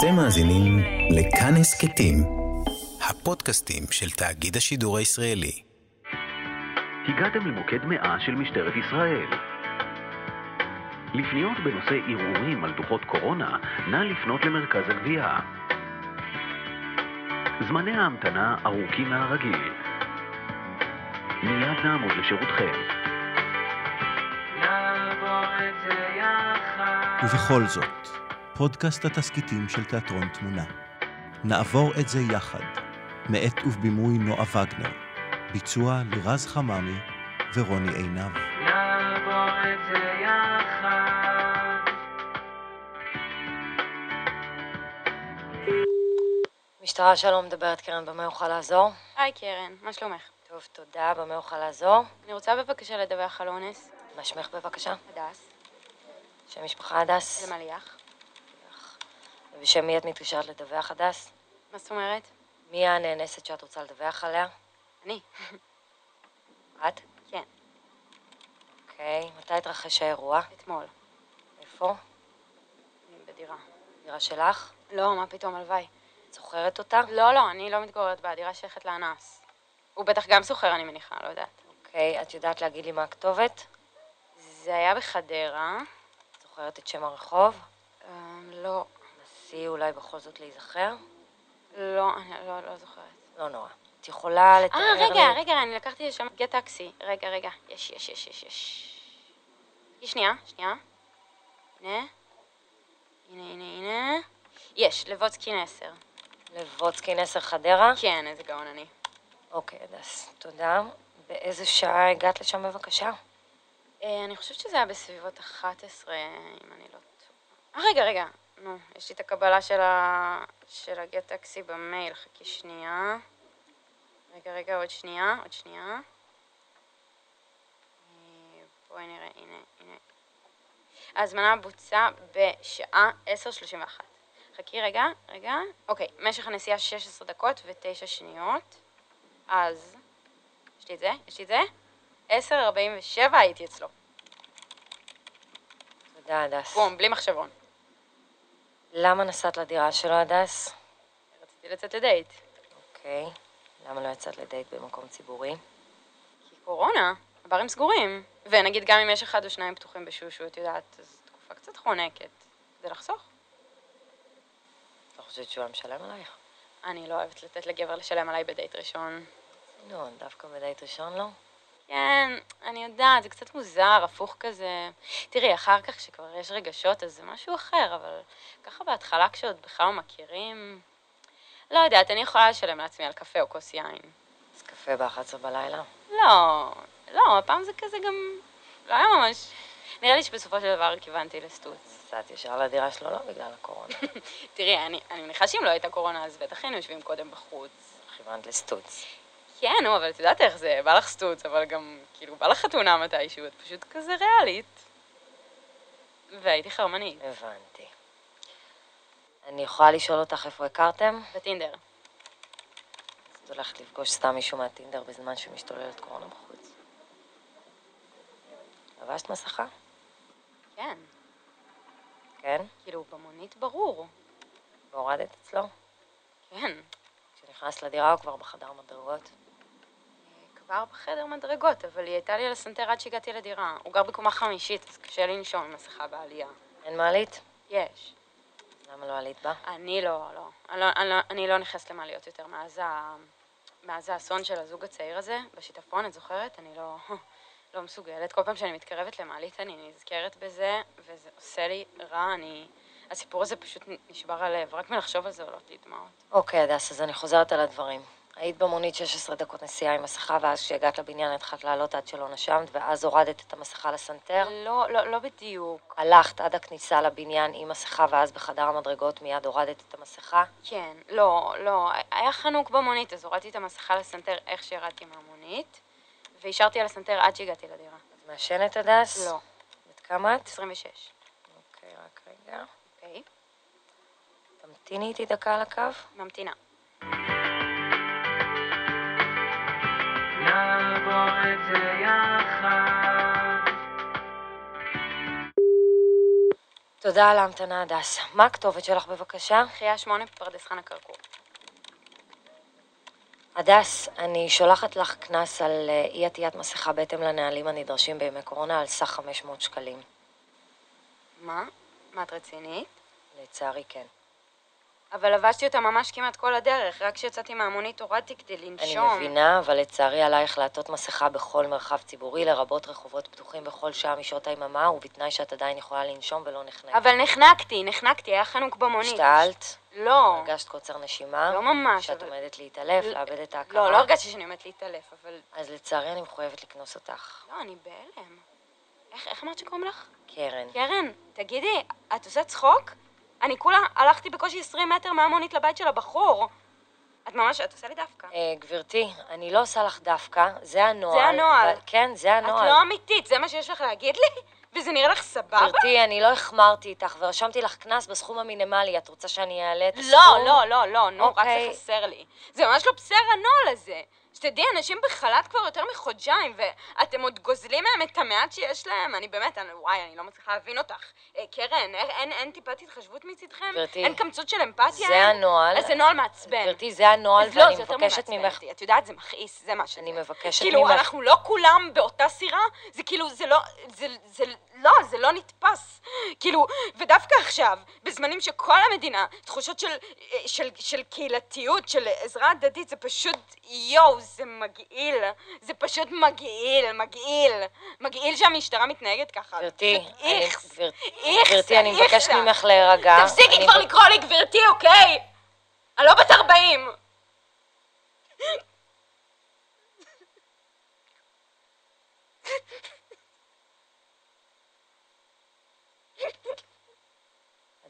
אתם מאזינים לכאן הסכתים, הפודקאסטים של תאגיד השידור הישראלי. הגעתם למוקד 100 של משטרת ישראל. לפניות בנושא ערעורים על דוחות קורונה, נא לפנות למרכז הגבייה. זמני ההמתנה ארוכים מהרגיל. מיד נעמוד לשירותכם. ובכל זאת, פודקאסט התסכיתים של תיאטרון תמונה. נעבור את זה יחד, מאת ובבימוי נועה וגנר. ביצוע לירז חממי ורוני עינב. משטרה שלום, מדברת קרן, במה אוכל לעזור? היי קרן, מה שלומך? טוב, תודה, במה אוכל לעזור? אני רוצה בבקשה לדווח על אונס. מה שמך בבקשה? הדס. שם משפחה הדס? למליח. ובשם מי את מתקשרת לדווח הדס? מה זאת אומרת? מי הנאנסת שאת רוצה לדווח עליה? אני. את? כן. אוקיי, מתי התרחש האירוע? אתמול. איפה? בדירה. דירה שלך? לא, מה פתאום, הלוואי. את זוכרת אותה? לא, לא, אני לא מתגוררת בה, הדירה שייכת לאנס. הוא בטח גם סוחר, אני מניחה, לא יודעת. אוקיי, את יודעת להגיד לי מה הכתובת? זה היה בחדרה. זוכרת את שם הרחוב? אמ, לא. נסי אולי בכל זאת להיזכר? לא, אני לא, לא זוכרת. לא נורא. את יכולה לתאר אה, לי... רגע, רגע, אני לקחתי לשם גט טקסי. רגע, רגע. יש, יש, יש, יש, יש. שנייה, שנייה. הנה. הנה, הנה, הנה. יש, לבוצקין 10. לבוצקין 10 חדרה? כן, איזה גאון אני. אוקיי, הדס, תודה. באיזה שעה הגעת לשם בבקשה? אה, אני חושבת שזה היה בסביבות 11, אם אני לא טועה. אה, רגע, רגע. נו, יש לי את הקבלה של ה... של הגט טקסי במייל. חכי שנייה. רגע, רגע, עוד שנייה, עוד שנייה. בואי נראה, הנה, הנה. ההזמנה בוצעה בשעה 10:31. חכי רגע, רגע. אוקיי, משך הנסיעה 16 דקות ו-9 שניות. אז, יש לי את זה? יש לי את זה? 10:47 הייתי אצלו. תודה, הדס. בום, בלי מחשבון. למה נסעת לדירה שלו, הדס? רציתי לצאת לדייט. אוקיי. למה לא יצאת לדייט במקום ציבורי? כי קורונה, הברים סגורים. ונגיד גם אם יש אחד או שניים פתוחים בשושו, את יודעת, אז תקופה קצת חונקת. כדי לחסוך. אתה חושבת שהוא היה משלם עלייך? אני לא אוהבת לתת לגבר לשלם עליי בדייט ראשון. נו, דווקא בדייט ראשון לא? כן, אני יודעת, זה קצת מוזר, הפוך כזה. תראי, אחר כך כשכבר יש רגשות, אז זה משהו אחר, אבל ככה בהתחלה כשעוד בכלל לא מכירים... לא יודעת, אני יכולה לשלם לעצמי על קפה או כוס יין. אז קפה ב-11 בלילה? לא, לא, הפעם זה כזה גם... לא היה ממש... נראה לי שבסופו של דבר כיוונתי לסטוץ. נסעת ישר לדירה שלו לא בגלל הקורונה. תראי, אני, אני מניחה שאם לא הייתה קורונה, אז בטח היינו יושבים קודם בחוץ. כיוונת לסטוץ. כן, נו, אבל את יודעת איך זה, בא לך סטוץ, אבל גם, כאילו, בא לך חתונה מתישהו, את פשוט כזה ריאלית. והייתי חרמנית. הבנתי. אני יכולה לשאול אותך איפה הכרתם? בטינדר. אז את הולכת לפגוש סתם מישהו מהטינדר בזמן שמשתוללת קורונה בחוץ. לבשת מסכה? כן. כן? כאילו, במונית ברור. והורדת אצלו? כן. כשנכנסת לדירה או כבר בחדר מדרגות? כבר בחדר מדרגות, אבל היא הייתה לי על הסנטר עד שהגעתי לדירה. הוא גר בקומה חמישית, אז קשה לי לנשום עם מסכה בעלייה. אין מעלית? יש. למה לא עלית בה? אני לא, לא. אני לא, אני לא, אני לא נכנסת למעליות יותר מאז, ה... מאז האסון של הזוג הצעיר הזה, בשיטפון, את זוכרת? אני לא, לא מסוגלת. כל פעם שאני מתקרבת למעלית אני נזכרת בזה, וזה עושה לי רע, אני... הסיפור הזה פשוט נשבר הלב, רק מלחשוב על זה עולות לי דמעות. אוקיי, הדס, אז אני חוזרת על הדברים. היית במונית 16 דקות נסיעה עם מסכה, ואז כשהגעת לבניין התחלת לעלות עד שלא נשמת, ואז הורדת את המסכה לסנטר. לא, לא, לא בדיוק. הלכת עד הכניסה לבניין עם מסכה, ואז בחדר המדרגות מיד הורדת את המסכה. כן, לא, לא, היה חנוק במונית, אז הורדתי את המסכה לסנטר איך שירדתי מהמונית, והשארתי על הסנטר עד שהגעתי לדירה. את מעשנת, הדס? לא, בת כמה את? 26. אוקיי, רק רגע. אוקיי, תמתיני איתי דקה על הקו. ממתינה. תודה על ההמתנה, הדס. מה הכתובת שלך בבקשה? חייה שמונה פרדס חנה כרכור. הדס, אני שולחת לך קנס על אה, אי עטיית מסכה בהתאם לנהלים הנדרשים בימי קורונה על סך 500 שקלים. מה? מה את רצינית? לצערי כן. אבל לבשתי אותה ממש כמעט כל הדרך, רק כשיצאתי מהמונית הורדתי כדי אני לנשום. מבינה, אבל לצערי עלייך לעטות מסכה בכל מרחב ציבורי, לרבות רחובות פתוחים בכל שעה משעות היממה, ובתנאי שאת עדיין יכולה לנשום ולא נחנקת. אבל נחנקתי, נחנקתי, היה חנוק במונית. השתעלת? לא. הרגשת קוצר נשימה? לא ממש, שאת אבל- עומדת להתעלף, לא- לאבד את ההכרה? לא, לא הרגשתי שאני עומדת להתעלף, אבל... אז לצערי אני מחויבת לקנוס אותך. לא, אני בהלם. איך, איך אמרת שקוראים לך? קרן. קרן, תגידי, את עושה צחוק? אני כולה הלכתי בקושי 20 מטר מהמונית לבית של הבחור. את ממש, את עושה לי דווקא. אה, גברתי, אני לא עושה לך דווקא, זה הנוהל. זה הנוהל. אבל- כן, זה את הנוהל. לא אמיתית, זה מה שיש לך להגיד לי? וזה נראה לך סבבה? גברתי, אני לא החמרתי איתך ורשמתי לך קנס בסכום המינימלי. את רוצה שאני אעלה את הסכום? לא, לא, לא, לא, נו, רק אוקיי. זה חסר לי. זה ממש לא בסדר הנוהל הזה. שתדעי, אנשים בחל"ת כבר יותר מחודשיים, ואתם עוד גוזלים מהם את המעט שיש להם. אני באמת, אני, וואי, אני לא מצליחה להבין אותך. אה, קרן, אין, אין, אין טיפת התחשבות מצידכם? גברתי, אין קמצות של אמפתיה? זה הנוהל. אז זה נוהל מעצבן. גברתי, זה הנוהל, אז לא, ואני זה יותר מבקשת ממך... אותי. את יודעת, זה מכעיס, זה מה שזה. אני מבקשת כאילו, ממך... אנחנו לא כולם באותה סירה? זה כאילו, זה לא, זה, זה, לא, זה לא נתפס. כאילו, ודווקא עכשיו, בזמנים שכל המדינה, תחושות של, של, של קהילתיות, של עזרה הדדית, זה פשוט, יואו, זה מגעיל. זה פשוט מגעיל, מגעיל. מגעיל שהמשטרה מתנהגת ככה. גברתי, איכס. איכס, גברתי, אני. מבקשת ממך להירגע. תפסיקי כבר לקרוא לי גברתי, אוקיי? אני לא בת 40.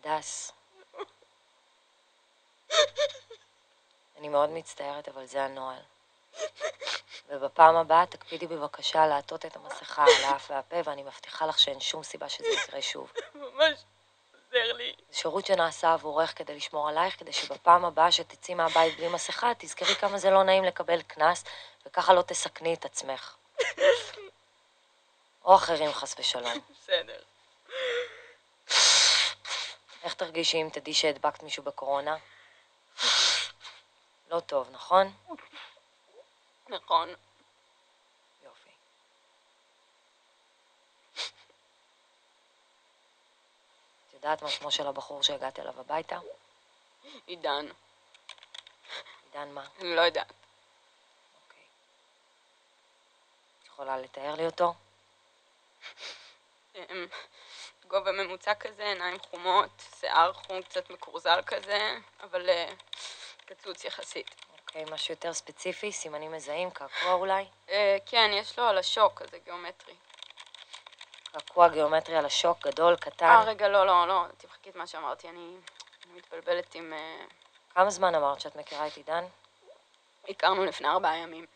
הדס. אני מאוד מצטערת, אבל זה הנוהל. ובפעם הבאה תקפידי בבקשה לעטות את המסכה על האף והפה, ואני מבטיחה לך שאין שום סיבה שזה יקרה שוב. ממש עוזר לי. זה שירות שנעשה עבורך כדי לשמור עלייך, כדי שבפעם הבאה שתצאי מהבית בלי מסכה, תזכרי כמה זה לא נעים לקבל קנס, וככה לא תסכני את עצמך. או אחרים, חס ושלום. בסדר. איך תרגישי אם תדעי שהדבקת מישהו בקורונה? לא טוב, נכון? נכון. יופי. את יודעת מה שמו של הבחור שהגעת אליו הביתה? עידן. עידן מה? אני לא יודעת. אוקיי. את יכולה לתאר לי אותו? אמ, גובה ממוצע כזה, עיניים חומות, שיער חום קצת מקורזל כזה, אבל אה, קצוץ יחסית. אוקיי, משהו יותר ספציפי, סימנים מזהים, קעקוע אולי? אה, כן, יש לו על השוק כזה גיאומטרי. קעקוע גיאומטרי על השוק, גדול, קטן. אה, רגע, לא, לא, לא, תמחקי את מה שאמרתי, אני, מתבלבלת עם... אה, כמה זמן אמרת שאת מכירה את עידן? הכרנו לפני ארבעה ימים.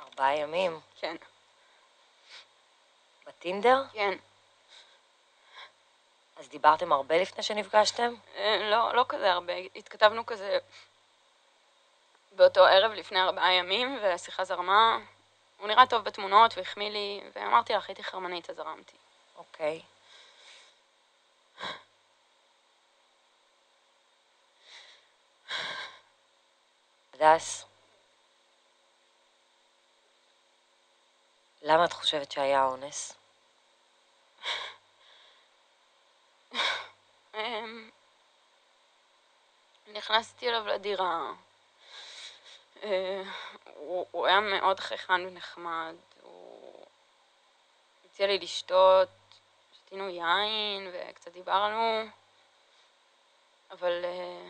ארבעה ימים. כן, בטינדר? כן. אז דיברתם הרבה לפני שנפגשתם? לא, לא כזה הרבה, התכתבנו כזה באותו ערב לפני ארבעה ימים, והשיחה זרמה. הוא נראה טוב בתמונות והחמיא לי, ואמרתי לך, הייתי חרמנית, אז זרמתי. אוקיי. הדס, למה את חושבת שהיה אונס? אמ, נכנסתי אליו לדירה. אה, הוא, הוא היה מאוד חייכן ונחמד. הוא הציע לי לשתות, שתינו יין וקצת דיברנו, אבל אה,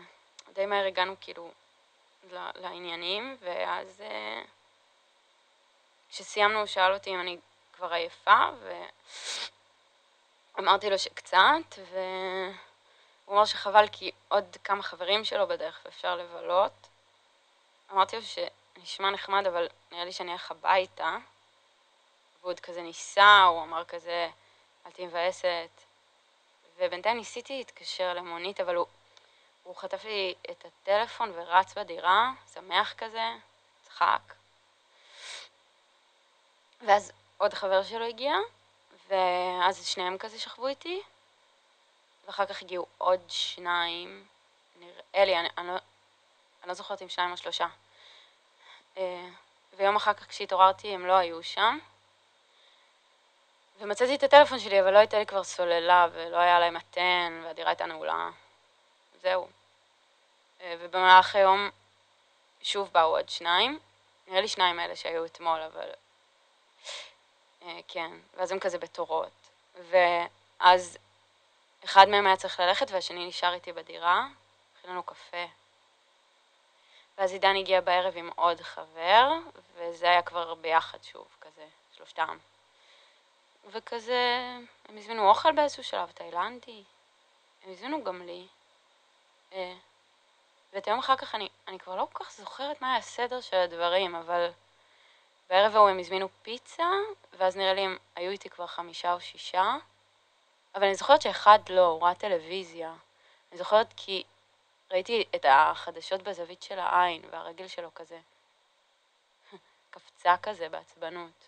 די מהר הגענו כאילו לעניינים, ואז אה, כשסיימנו הוא שאל אותי אם אני כבר עייפה, ואמרתי לו שקצת, והוא אמר שחבל כי עוד כמה חברים שלו בדרך ואפשר לבלות. אמרתי לו שנשמע נחמד, אבל נראה לי שאני אלך הביתה. והוא עוד כזה ניסה, הוא אמר כזה, אל תהיי מבאסת. ובינתיים ניסיתי להתקשר למונית, אבל הוא, הוא חטף לי את הטלפון ורץ בדירה, שמח כזה, צחק. ואז עוד חבר שלו הגיע, ואז שניהם כזה שכבו איתי, ואחר כך הגיעו עוד שניים, נראה לי, אני, אני, לא, אני לא זוכרת אם שניים או שלושה. אה, ויום אחר כך כשהתעוררתי הם לא היו שם. ומצאתי את הטלפון שלי, אבל לא הייתה לי כבר סוללה, ולא היה להם מתן, והדירה הייתה נעולה. זהו. אה, ובמהלך היום שוב באו עוד שניים. נראה לי שניים אלה שהיו אתמול, אבל... אה, כן, ואז הם כזה בתורות. ואז אחד מהם היה צריך ללכת והשני נשאר איתי בדירה, הכין לנו קפה. ואז עידן הגיע בערב עם עוד חבר, וזה היה כבר ביחד שוב, כזה, שלושתם. וכזה, הם הזמינו אוכל באיזשהו שלב, תאילנדי. הם הזמינו גם לי. אה, ואת היום אחר כך אני, אני כבר לא כל כך זוכרת מה היה הסדר של הדברים, אבל בערב ההוא הם הזמינו פיצה, ואז נראה לי הם היו איתי כבר חמישה או שישה, אבל אני זוכרת שאחד לא, הוא ראה טלוויזיה. אני זוכרת כי ראיתי את החדשות בזווית של העין, והרגל שלו כזה קפצה כזה בעצבנות.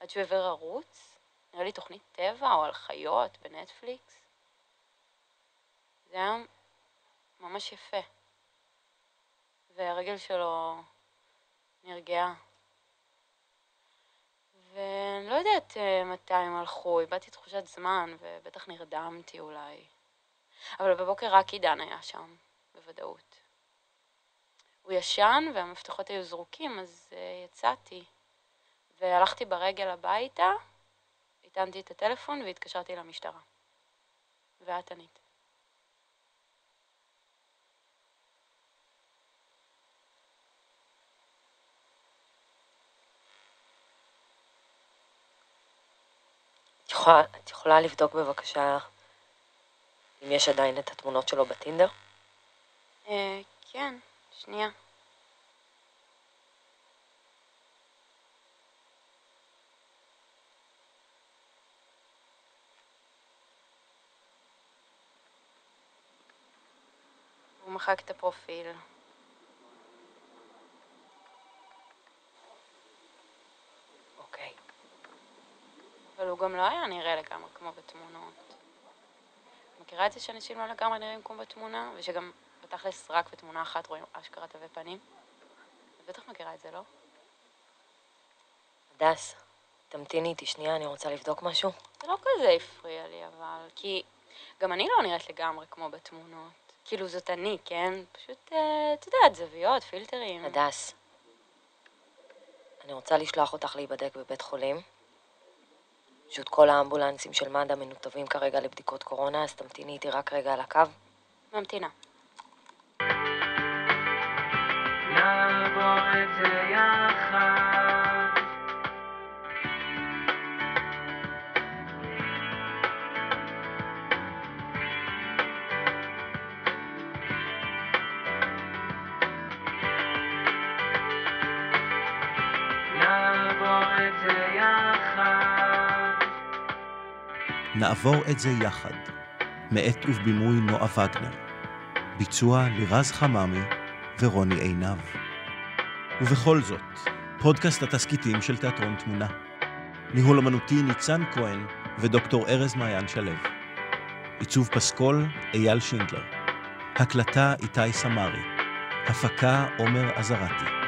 עד שהוא עבר ערוץ, נראה לי תוכנית טבע או על חיות בנטפליקס. זה היה ממש יפה. והרגל שלו נרגעה. ואני לא יודעת אה, מתי הם הלכו, איבדתי תחושת זמן, ובטח נרדמתי אולי. אבל בבוקר רק עידן היה שם, בוודאות. הוא ישן והמפתחות היו זרוקים, אז uh, יצאתי. והלכתי ברגל הביתה, הטענתי את הטלפון והתקשרתי למשטרה. ואת ענית. יכולה, את יכולה לבדוק בבקשה אם יש עדיין את התמונות שלו בטינדר? כן, שנייה. הוא מחק את הפרופיל. אוקיי. אבל הוא גם לא היה נראה לגמרי כמו בתמונות. מכירה את זה שאנשים לא לגמרי נראים כמו בתמונה, ושגם בתכלס רק בתמונה אחת רואים אשכרה תווי פנים? את בטח מכירה את זה, לא? הדס, תמתיני איתי שנייה, אני רוצה לבדוק משהו. זה לא כזה הפריע לי, אבל... כי גם אני לא נראית לגמרי כמו בתמונות. כאילו זאת אני, כן? פשוט, אה, את יודעת, זוויות, פילטרים. הדס, אני רוצה לשלוח אותך להיבדק בבית חולים. פשוט כל האמבולנסים של מד"א מנותבים כרגע לבדיקות קורונה, אז תמתיני איתי רק רגע על הקו. ממתינה. נעבור את זה יחד. מאת ובבימוי נועה וגנר. ביצוע לירז חממי ורוני עינב. ובכל זאת, פודקאסט התסכיתים של תיאטרון תמונה. ניהול אמנותי ניצן כהן ודוקטור ארז מעיין שלו. עיצוב פסקול אייל שינדלר. הקלטה איתי סמרי. הפקה עומר עזרתי.